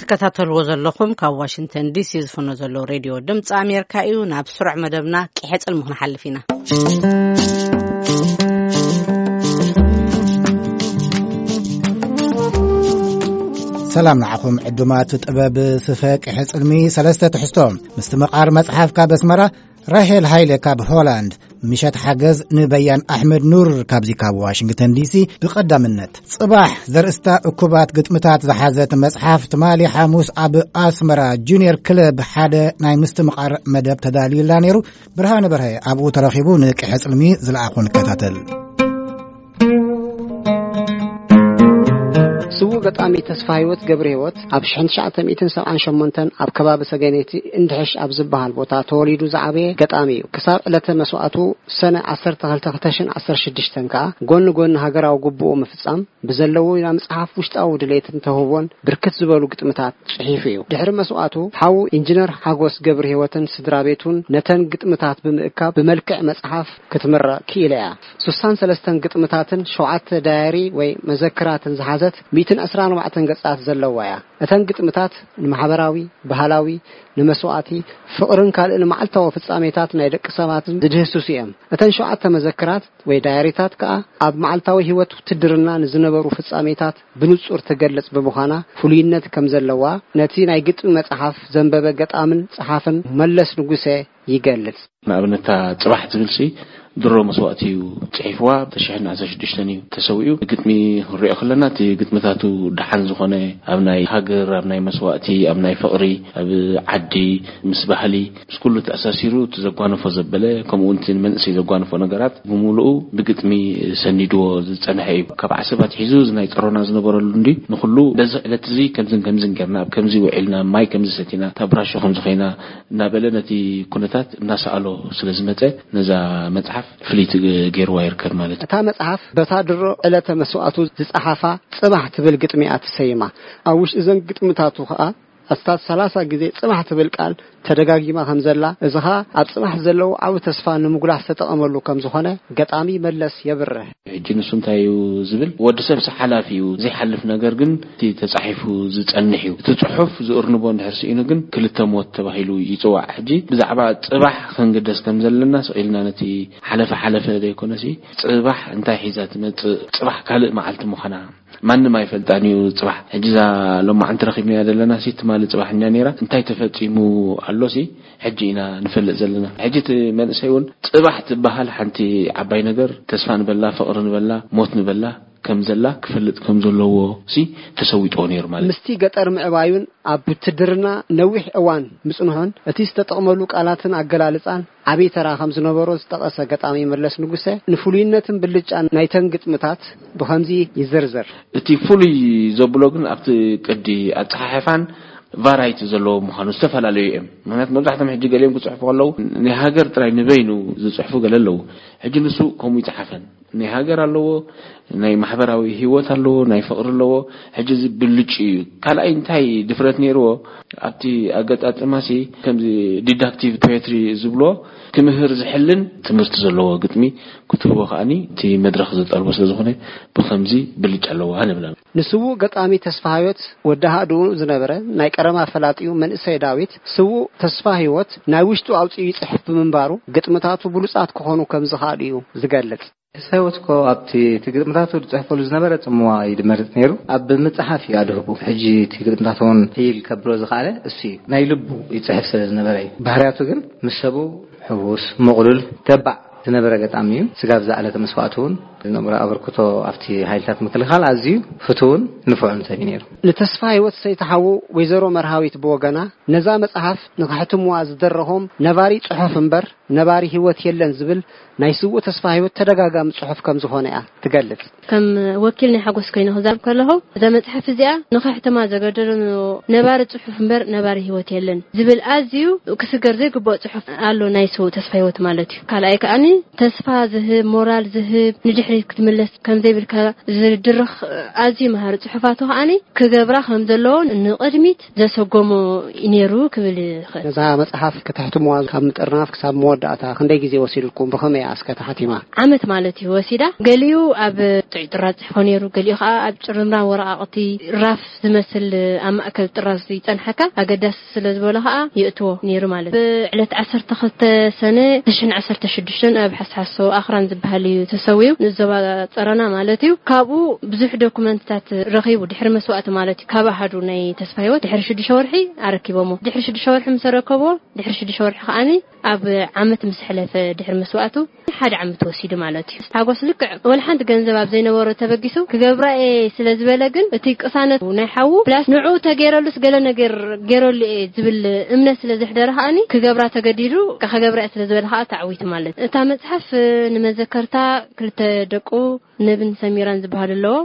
ትከታተልዎ ዘለኹም ካብ ዋሽንግተን ዲሲ ዝፍኖ ዘሎ ሬድዮ ድምፂ ኣሜሪካ እዩ ናብ ስሩዕ መደብና ቂሐፅል ምክንሓልፍ ኢና ሰላም ንዓኹም ዕዱማት ጥበብ ስፈ ቅሐ ፅልሚ ሰለስተ ትሕዝቶ ምስቲ መቓር መጽሓፍ ካብ ኣስመራ ራሄል ሃይለ ካብ ሆላንድ ምሸት ሓገዝ ንበያን ኣሕመድ ኑር ካብዚ ካብ ዋሽንግተን ዲሲ ብቐዳምነት ጽባሕ ዘርእስታ እኩባት ግጥምታት ዝሓዘት መጽሓፍ ትማሊ ሓሙስ ኣብ ኣስመራ ጁኒየር ክለብ ሓደ ናይ ምስትምቓር መደብ ተዳልዩላ ነይሩ ብርሃነ በርሀ ኣብኡ ተረኺቡ ንቅሐ ጽልሚ ዝለኣኹ ንከታተል ስዉ ገጣሚ ተስፋ ህይወት ገብረ ህይወት ኣብ 1978 ኣብ ከባቢ ሰገነይቲ እንድሕሽ ኣብ ዝበሃል ቦታ ተወሊዱ ዝዓበየ ገጣሚ እዩ። ክሳብ ዕለተ መስዋእቱ ሰነ 122016 ከኣ ጎኒ ጎኒ ሃገራዊ ጉቡኡ ምፍጻም ብዘለዎ ኢና መጽሓፍ ውሽጣዊ ድሌትን ተውህቦን ብርክት ዝበሉ ግጥምታት ጽሒፉ እዩ። ድሕሪ መስዋእቱ ሓዉ ኢንጂነር ሓጎስ ገብረ ህይወትን ስድራ ቤቱን ነተን ግጥምታት ብምእካብ ብመልክዕ መጽሓፍ ክትምረቕ ክኢላ እያ። ስሳን ሰለስተን ግጥምታትን ሸውዓተ ዳያሪ ወይ መዘክራትን ዝሓዘት ሚእትን ዕስራን ኣርባዕተን ገጻት ዘለዋ እያ። እተን ግጥምታት ንማሕበራዊ፣ ባህላዊ፣ ንመስዋእቲ፣ ፍቕርን ካልእ ንመዓልታዊ ፍጻሜታት ናይ ደቂ ሰባትን ዝድህስሱ እየም። እተን ሸውዓተ መዘክራት ወይ ዳያሪታት ከኣ ኣብ መዓልታዊ ህይወት ውትድርና ንዝነበሩ ፍጻሜታት ብንጹር ትገልጽ ብምዃና ፍሉይነት ከም ዘለዋ ነቲ ናይ ግጥሚ መጽሓፍ ዘንበበ ገጣምን ጸሓፍን መለስ ንጉሰ ይገልጽ። ንኣብነት እታ ጽባሕ ዝብልሲ ድሮ መስዋእቲ እዩ ጽሒፍዋ ብ ተሽሕን ዓሰርተ ሽዱሽተን እዩ ተሰዊኡ ብግጥሚ ክንሪኦ ከለና እቲ ግጥምታቱ ደሓን ዝኾነ ኣብ ናይ ሃገር ኣብ ናይ መስዋእቲ ኣብ ናይ ፍቕሪ ኣብ ዓዲ ምስ ባህሊ ምስ ኩሉ ተኣሳሲሩ እቲ ዘጓነፎ ዘበለ ከምኡ ውን እቲ ንመንእሰይ ዘጓነፎ ነገራት ብሙሉኡ ብግጥሚ ሰኒድዎ ዝጸንሐ እዩ ካብ ዓሰብ ኣትሒዙ እዚ ናይ ጸሮና ዝነበረሉ እንድዩ ንኹሉ በዚ ዕለት እዚ ከምዝን ከምዝን ጌርና ኣብ ከምዚ ውዒልና ማይ ከምዚ ሰቲና እታ ብራሾ ከምዚ ኮይና እናበለ ነቲ ኩነታት እናሰኣሎ ስለ ዝመጸ ነዛ መጽሓፍ ፍልይቲ ገይርዋ ይርከብ ማለት እዩ። እታ መጽሓፍ በታ ድሮ ዕለተ መስዋእቱ ዝጸሓፋ ጽባሕ ትብል ግጥሚ እያ ተሰይማ። ኣብ ውሽጢ እዘን ግጥምታቱ ከኣ ኣስታት ሰላሳ ግዜ ጽባሕ ትብል ቃል ተደጋጊማ ከም ዘላ፣ እዚ ከኣ ኣብ ጽባሕ ዘለዎ ዓቢ ተስፋ ንምጉላሕ ዝተጠቐመሉ ከም ዝኾነ ገጣሚ መለስ የብርህ። ሕጂ ንሱ እንታይ እዩ ዝብል ወዲ ሰብሲ ሓላፊ እዩ ዘይሓልፍ ነገር ግን እቲ ተጻሒፉ ዝጸንሕ እዩ እቲ ጽሑፍ ዝእርንቦ እንድሕር ስኢኑ ግን ክልተ ሞት ተባሂሉ ይጽዋዕ ሕጂ ብዛዕባ ጽባሕ ክንግደስ ከም ዘለና ስቅ ኢልና ነቲ ሓለፈ ሓለፈ ዘይኮነሲ ጽባሕ እንታይ ሒዛ ትመጽእ ጽባሕ ካልእ መዓልቲ ምዃና ማንም ኣይፈልጣን እዩ ጽባሕ ሕጂ እዛ ሎማዓንቲ ረኪብናያ ዘለና ሲ ትማሊ ጽባሕ እንድያ ነይራ እንታይ ተፈጺሙ ኣሎ ሲ ሕጂ ኢና ንፈልጥ ዘለና ሕጂ እቲ መንእሰይ ውን ጽባሕ ትበሃል ሓንቲ ዓባይ ነገር ተስፋ ንበላ ፍቅሪ ንበላ ሞት ንበላ ከም ዘላ ክፈልጥ ከም ዘለዎ ሲ ተሰዊጥዎ ነይሩ ማለት ምስቲ ገጠር ምዕባዩን ኣብ ውትድርና ነዊሕ እዋን ምጽንሑን እቲ ዝተጠቅመሉ ቃላትን ኣገላልጻን ዓብዪ ተራ ከም ዝነበሮ ዝጠቐሰ ገጣሚ መለስ ንጉሰ፣ ንፍሉይነትን ብልጫን ናይተን ግጥምታት ብኸምዚ ይዝርዝር። እቲ ፍሉይ ዘብሎ ግን ኣብቲ ቅዲ ኣጸሓሕፋን ቫራይቲ ዘለዎ ምዃኑ፣ ዝተፈላለዩ እየም። ምኽንያቱ መብዛሕቶም ሕጂ ገሊኦም ክጽሕፉ ከለዉ ናይ ሃገር ጥራይ ንበይኑ ዝጽሕፉ ገለ ኣለዉ። ሕጂ ንሱ ከምኡ ኣይጸሓፈን። ናይ ሃገር ኣለዎ ናይ ማሕበራዊ ሂወት ኣለዎ ናይ ፍቅሪ ኣለዎ ሕጂ እዚ ብልጭ እዩ ካልኣይ እንታይ ድፍረት ነይርዎ ኣብቲ ኣገጣጥማሲ ከምዚ ዲዳክቲቭ ፖየትሪ ዝብሎ ክምህር ዝሕልን ትምህርቲ ዘለዎ ግጥሚ ክትህቦ ከኣኒ እቲ መድረክ ዝጠልቦ ስለዝኮነ ብከምዚ ብልጭ ኣለዎ ኣነ እብል። ንስዉእ ገጣሚ ተስፋሃይወት ወዲ ሃእድኡ ዝነበረ ናይ ቀረባ ፈላጢኡ መንእሰይ ዳዊት ስዉእ ተስፋሂወት ናይ ውሽጡ ኣውጺኡ ይጽሕፍ ብምንባሩ ግጥምታቱ ብሉጻት ክኾኑ ከም ዝኸኣሉ'ዩ ዝገልጽ። ተስፋሂወት'ኮ ኣብቲ እቲ ግጥምታቱ ዝጽሕፈሉ ዝነበረ ጽምዋ እዩ ዝመርጽ ነይሩ። ኣብ ብምጽሓፍ እዩ ኣድህቡ። ሕጂ እቲ ግጥምታቱ'ውን ሕይል ከብሎ ዝኸኣለ እሱ'ዩ። ናይ ልቡ ይጽሕፍ ስለ ዝነበረ'ዩ። ባህርያቱ ግን ምስ ሰቡ ሕዉስ፣ ምቕሉል፣ ተባዕ፣ ዝነበረ ኣጋጣሚ እዩ። ስጋብ ዝኣለተ መስዋእቱ እውን ዝነበሮ ኣበርክቶ ኣብቲ ሓይልታት ምክልኻል ኣዝዩ ፍቱውን ንፉዕን ሰብ እዩ ነይሩ። ንተስፋሂወት ሰይቲ ሓዉ ወይዘሮ መርሃዊት ብወገና፣ ነዛ መጽሓፍ ንኸሕትሙዋ ዝደረኾም ነባሪ ጽሑፍ እምበር ነባሪ ህይወት የለን ዝብል ናይ ስዉእ ተስፋሂወት ተደጋጋሚ ጽሑፍ ከም ዝኾነ'ያ ትገልጽ። ከም ወኪል ናይ ሓጎስ ኮይነ ክዛረብ ከለኹ እዛ መጽሓፍ እዚኣ ንኸሕተማ ዘገደዶ ነባሪ ጽሑፍ እምበር ነባሪ ህይወት የለን ዝብል ኣዝዩ ክስገር ዘይግብኦ ጽሑፍ ኣሎ ናይ ስውእ ተስፋ ህይወት ማለት እዩ። ካልኣይ ከኣኒ ተስፋ ዝህብ ሞራል ዝህብ ንድሕሪት ክትምለስ ከም ዘይብልካ ዝድርኽ ኣዝዩ መሃሪ ጽሑፋቱ ከኣኒ ክገብራ ከም ዘለዎ ንቕድሚት ዘሰጎሞ እዩ ነይሩ ክብል ይኽእል። ነዛ መጽሓፍ ከተሕትሙዋ ካብ ምጥርናፍ ክሳብ መወዳእታ ክንደይ ግዜ ወሲዱልኩም? ብኸመይ እያ እስከ ተሓቲማ? ዓመት ማለት እዩ ወሲዳ። ገሊኡ ኣብ ጥዑይ ጥራዝ ጽሒፎ ነይሩ፣ ገሊኡ ከኣ ኣብ ጭርምራም ወረቓቕቲ ራፍ ዝመስል ኣብ ማእከል ጥራዝ ይጸንሓካ፣ ኣገዳሲ ስለ ዝበሎ ከኣ የእትዎ ነይሩ ማለት እዩ። ብ ዕለት ዓሰርተ ክልተ ሰነ ተሽሕን ዓሰርተ ሽዱሽተን ኣብ ሓስሓሶ ኣኽራን ዝበሃል እዩ ተሰዊኡ፣ ንዞባ ጸረና ማለት እዩ። ካብኡ ብዙሕ ዶኩመንትታት ረኺቡ፣ ድሕሪ መስዋእቲ ማለት እዩ። ካብ ኣሃዱ ናይ ተስፋሂወት ድሕሪ ሽዱሽተ ወርሒ ኣረኪቦሞ። ድሕሪ ሽዱሽተ ወርሒ ምስ ኣረከብዎ ድሕሪ ሽዱሽተ ወርሒ ከኣ ኣብ ዓመት ምስ ሕለፈ ድሕሪ ምስዋእቱ ሓደ ዓመት ወሲዱ ማለት እዩ። ሓጎስ ልክዕ ወላ ሓንቲ ገንዘብ ኣብ ዘይነበሮ ተበጊሱ ክገብራ እየ ስለ ዝበለ ግን እቲ ቅሳነት ናይ ሓዉ ፕላስ ንዕኡ ተገይረሉስ ገለ ነገር ገይረሉ እየ ዝብል እምነት ስለ ዘሕደረ ከኣ ክገብራ ተገዲዱ ክገብራ እየ ስለ ዝበለ ከኣ ተዓዊቱ ማለት እዩ። እታ መጽሓፍ ንመዘከርታ ክልተ ደቁ ነብን ሰሚራን ዝበሃሉ ኣለዎ።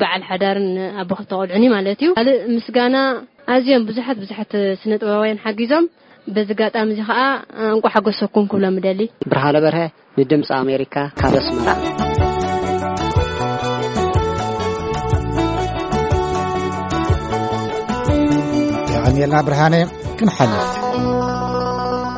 በዓል ሓዳርን ኣቦ ክልተ ቆልዑን እዩ ማለት እዩ። ካልእ ምስጋና ኣዝዮም ብዙሓት ብዙሓት ስነ ጥበባውያን ሓጊዞም በዚ ኣጋጣሚ እዚ ከዓ እንቋዕ ሓጎሰኩም ክብሎም እደሊ። ብርሃነ በርሀ ንድምፂ ኣሜሪካ ካብ ኣስመራ የቀንየልና ብርሃነ ክንሓልፍ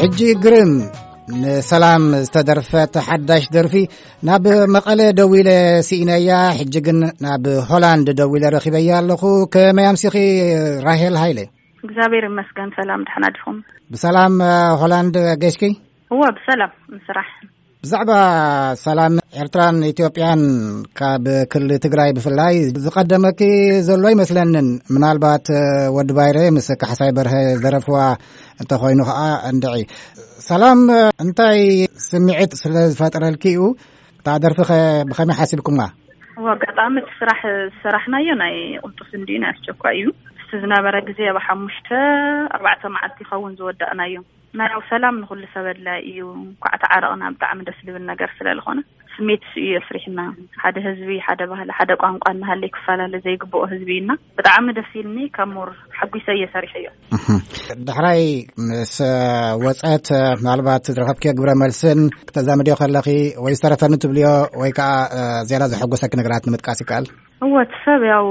ሕጂ ግርም ንሰላም ዝተደርፈት ሓዳሽ ደርፊ ናብ መቐለ ደዊለ ስኢነያ ሕጂ ግን ናብ ሆላንድ ደዊለ ረኪበያ ኣለኹ ከመይ ኣምሲኺ ራሄል ሃይለ እግዚኣብሔር ይመስገን ሰላም ድሕና ዲኹም ብሰላም ሆላንድ ገሽኪ እወ ብሰላም ምስራሕ ብዛዕባ ሰላም ኤርትራን ኢትዮጵያን ካብ ክሊ ትግራይ ብፍላይ ዝቀደመኪ ዘሎ ኣይመስለንን ምናልባት ወዲ ባይረ ምስ ካሕሳይ በርሀ ዘረፍዋ እንተኮይኑ ከዓ እንድዒ ሰላም እንታይ ስምዒት ስለ ዝፈጥረልኪ እዩ እታ ደርፊ ከ ብከመይ ሓሲብኩማ እወ ኣጋጣሚ እቲ ስራሕ ዝሰራሕናዮ ናይ ቁልጡፍ እንድዩ ናይ ኣስቸኳይ እዩ እቲ ዝነበረ ግዜ ኣብ ሓሙሽተ ኣርባዕተ መዓልቲ ይኸውን ዝወዳእናዮ ናው ሰላም ንኩሉ ሰብ ኣድላይ እዩ እንኳዕ ተዓረቕና ብጣዕሚ ደስ ዝብል ነገር ስለ ዝኾነ ስሜት ስኡ የስሪሕና ሓደ ህዝቢ ሓደ ባህሊ ሓደ ቋንቋ እናሃለይ ክፈላለ ዘይግብኦ ህዝቢ እዩና ብጣዕሚ ደስ ኢልኒ ካብ ሙር ሓጒሰ እየ ሰሪሐዮ ዳሕራይ ምስ ወፀት ምናልባት ዝረኸብክዮ ግብረ መልስን ክተዛምድዮ ከለኺ ወይ ዝተረፈኒ ትብልዮ ወይ ከዓ ዝያዳ ዘሐጎሰኪ ነገራት ንምጥቃስ ይከኣል እወ እቲ ሰብ ያው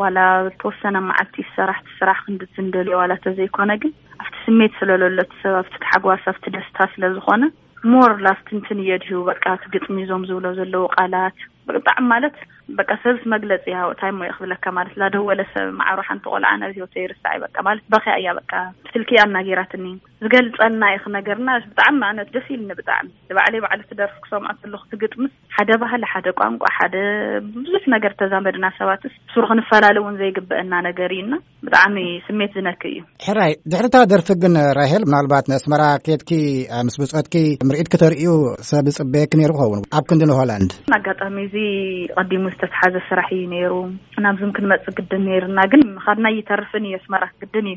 ዋላ ዝተወሰነ መዓልቲ ዝሰራሕ እቲ ስራሕ ክንድዚ እንደልዮ ዋላ ተዘይኮነ ግን ኣብቲ ስሜት ስለለሎ እቲ ሰብ ኣብቲ ታሕጓስ ኣብቲ ደስታ ስለዝኾነ ሞር ላስትንትን እየድዩ በቃ እቲ ግጥሚ እዞም ዝብሎ ዘለዉ ቃላት ብጣዕሚ ማለት በቃ ሰብስ መግለፂ ያ ታይ ሞ ክብለካ ማለት ላደወለ ሰብ ማዕሮ ሓንቲ ቆልዓ ናብ ሂወተይ ይርሳዕ በቃ ማለት በኪያ እያ በቃ ስልኪ ኣናጌራትኒ ዝገልጸልና ኢኺ ነገርና ብጣዕሚ ኣነት ደስ ኢልኒ ብጣዕሚ ንባዕለይ ባዕሊ ትደርፍ ክሰምዖ ተለኹ ትግጥምስ ሓደ ባህሊ ሓደ ቋንቋ ሓደ ብዙሕ ነገር ተዛመድና ሰባትስ ሱሩ ክንፈላለ እውን ዘይግበአና ነገር እዩና ብጣዕሚ ስሜት ዝነክ እዩ ሕራይ ድሕርታ ደርፊ ግን ራሄል ምናልባት ንኣስመራ ኬትኪ ምስ ብፆትኪ ምርኢት ክተርእዩ ሰብ ዝፅበየኪ ነይሩ ክኸውን ኣብ ክንዲ ንሆላንድ ኣጋጣሚ እዚ ቀዲሙ ዝተትሓዘ ስራሕ እዩ ነይሩ ናብዝም ክንመፅእ ግድን ነይርና ግን ምኻድና እይተርፍን እዩ ኣስመራ ግድን እዩ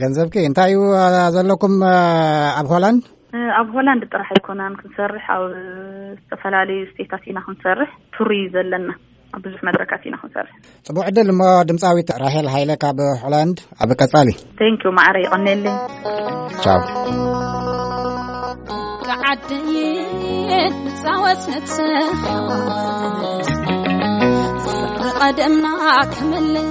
ገንዘብኪ እንታይ እዩ ዘለኩም ኣብ ሆላንድ ኣብ ሆላንድ ጥራሕ ኣይኮናን ክንሰርሕ ኣብ ዝተፈላለዩ ስቴታት ኢና ክንሰርሕ ፍሩ እዩ ዘለና ኣብ ብዙሕ መድረካት ኢና ክንሰርሕ ፅቡቅ ዕድል እሞ ድምፃዊት ራሄል ሃይለ ካብ ሆላንድ ኣብ ቀፃሊ ቴንክ ዩ ማዕረ ይቀኒየለይ ቻው ዓደይ ፃወት ነብሰ ቀደምና ክምልስ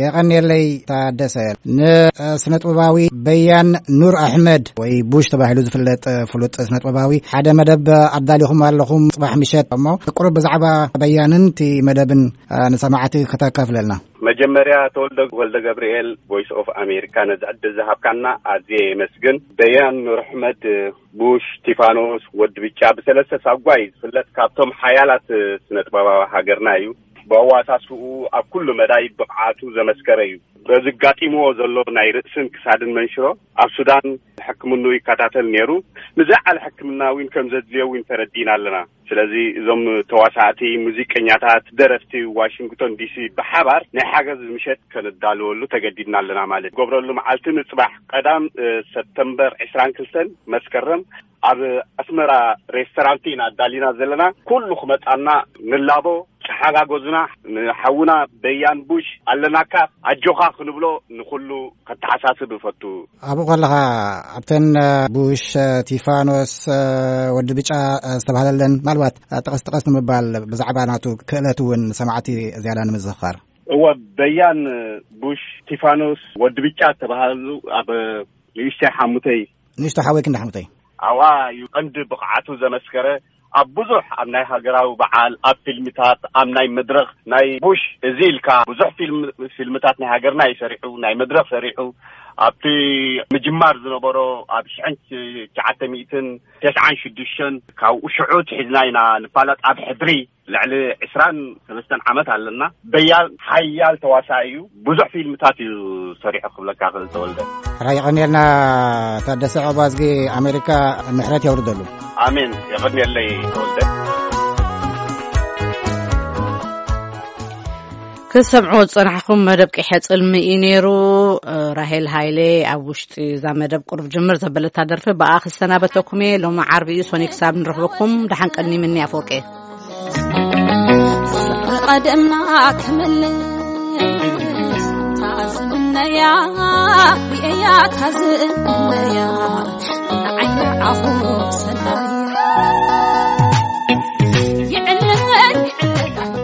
የቐንየለይ ታደሰ ንስነጥበባዊ በያን ኑር ኣሕመድ ወይ ቡሽ ተባሂሉ ዝፍለጥ ፍሉጥ ስነጥበባዊ ሓደ መደብ ኣዳሊኹም ኣለኹም ፅባሕ ምሸት እሞ ቁሩብ ብዛዕባ በያንን እቲ መደብን ንሰማዕቲ ከተካፍለልና መጀመርያ ተወልደ ወልደ ገብርኤል ቮይስ ኦፍ ኣሜሪካ ነዚ ዕድል ዝሃብካና ኣዝየ የመስግን በያን ኑር ኣሕመድ ቡሽ ቲፋኖስ ወዲ ብጫ ብሰለስተ ሳጓይ ዝፍለጥ ካብቶም ሓያላት ስነጥበባዊ ሃገርና እዩ ብኣዋሳስብኡ ኣብ ኩሉ መዳይ ብቕዓቱ ዘመስከረ እዩ። በዚ ኣጋጢምዎ ዘሎ ናይ ርእስን ክሳድን መንሽሮ ኣብ ሱዳን ሕክምንኡ ይከታተል ነይሩ። ንዝለዓለ ሕክምና እውን ከም ዘድልዮ እውን ተረዲእና ኣለና። ስለዚ እዞም ተዋሳእቲ፣ ሙዚቀኛታት፣ ደረፍቲ ዋሽንግቶን ዲሲ ብሓባር ናይ ሓገዝ ምሸት ከነዳልወሉ ተገዲድና ኣለና ማለት ዝገብረሉ መዓልቲ ንጽባሕ ቀዳም ሰፕተምበር ዕስራን ክልተን መስከረም ኣብ ኣስመራ ሬስቶራንት ኢና ኣዳሊና ዘለና ኩሉ ክመጻና ንላቦ ተሓጋጎዙና ንሓውና በያን ቡሽ ኣለናካ ኣጆኻ ክንብሎ ንኹሉ ከተሓሳስብ እፈቱ። ኣብኡ ከለኻ ኣብተን ቡሽ ቲፋኖስ ወዲ ብጫ ዝተባህለለን ምናልባት ጠቐስ ጠቐስ ንምባል ብዛዕባ ናቱ ክእለት እውን ሰማዕቲ ዝያዳ ንምዝኽኻር እወ በያን ቡሽ ቲፋኖስ ወዲ ብጫ ተባሃሉ ኣብ ንእሽተይ ሓሙተይ ንእሽቶ ሓወይ ክንዲ ሓሙተይ። ኣብኣ እዩ ቀንዲ ብቕዓቱ ዘመስከረ። ኣብ ብዙሕ ኣብ ናይ ሃገራዊ በዓል፣ ኣብ ፊልምታት፣ ኣብ ናይ መድረኽ ናይ ቡሽ እዚ ኢልካ ብዙሕ ፊልም ፊልምታት ናይ ሃገርና እዩ ሰሪሑ፣ ናይ መድረኽ ሰሪሑ። ኣብቲ ምጅማር ዝነበሮ ኣብ ሽሕን ትሽዓተ ሚእትን ተስዓን ሽዱሽተን ካብኡ ሽዑ ኣትሒዝና ኢና ንፋለጥ ኣብ ሕድሪ። ልዕሊ ዕስራን ሰለስተን ዓመት ኣለና በያል ሓያል ተዋሳኢ እዩ ብዙሕ ፊልምታት እዩ ሰሪሑ ክብለካ ክእል ተወልደ ሕራይ የቐንየልና ታደሰ ዕባዝጊ ኣሜሪካ ምሕረት የውርደሉ ኣሜን የቐንየለይ ተወልደ ክትሰምዕዎ ዝጸናሕኩም መደብ ቂሐ ጽልሚ እዩ ነይሩ ራሄል ሃይሌ ኣብ ውሽጢ እዛ መደብ ቁርብ ጅምር ዘበለታ ደርፊ ብኣ ክሰናበተኩም እየ ሎሚ ዓርቢ እዩ ሶኒ ክሳብ ንረኽበኩም ደሓን ቀኒ ምኒ ኣፎቄ ቀደምና ክምልስ ታዝምነያ ብእያ ታዝምነያ ንዓይኒ ዓኹ ሰናያ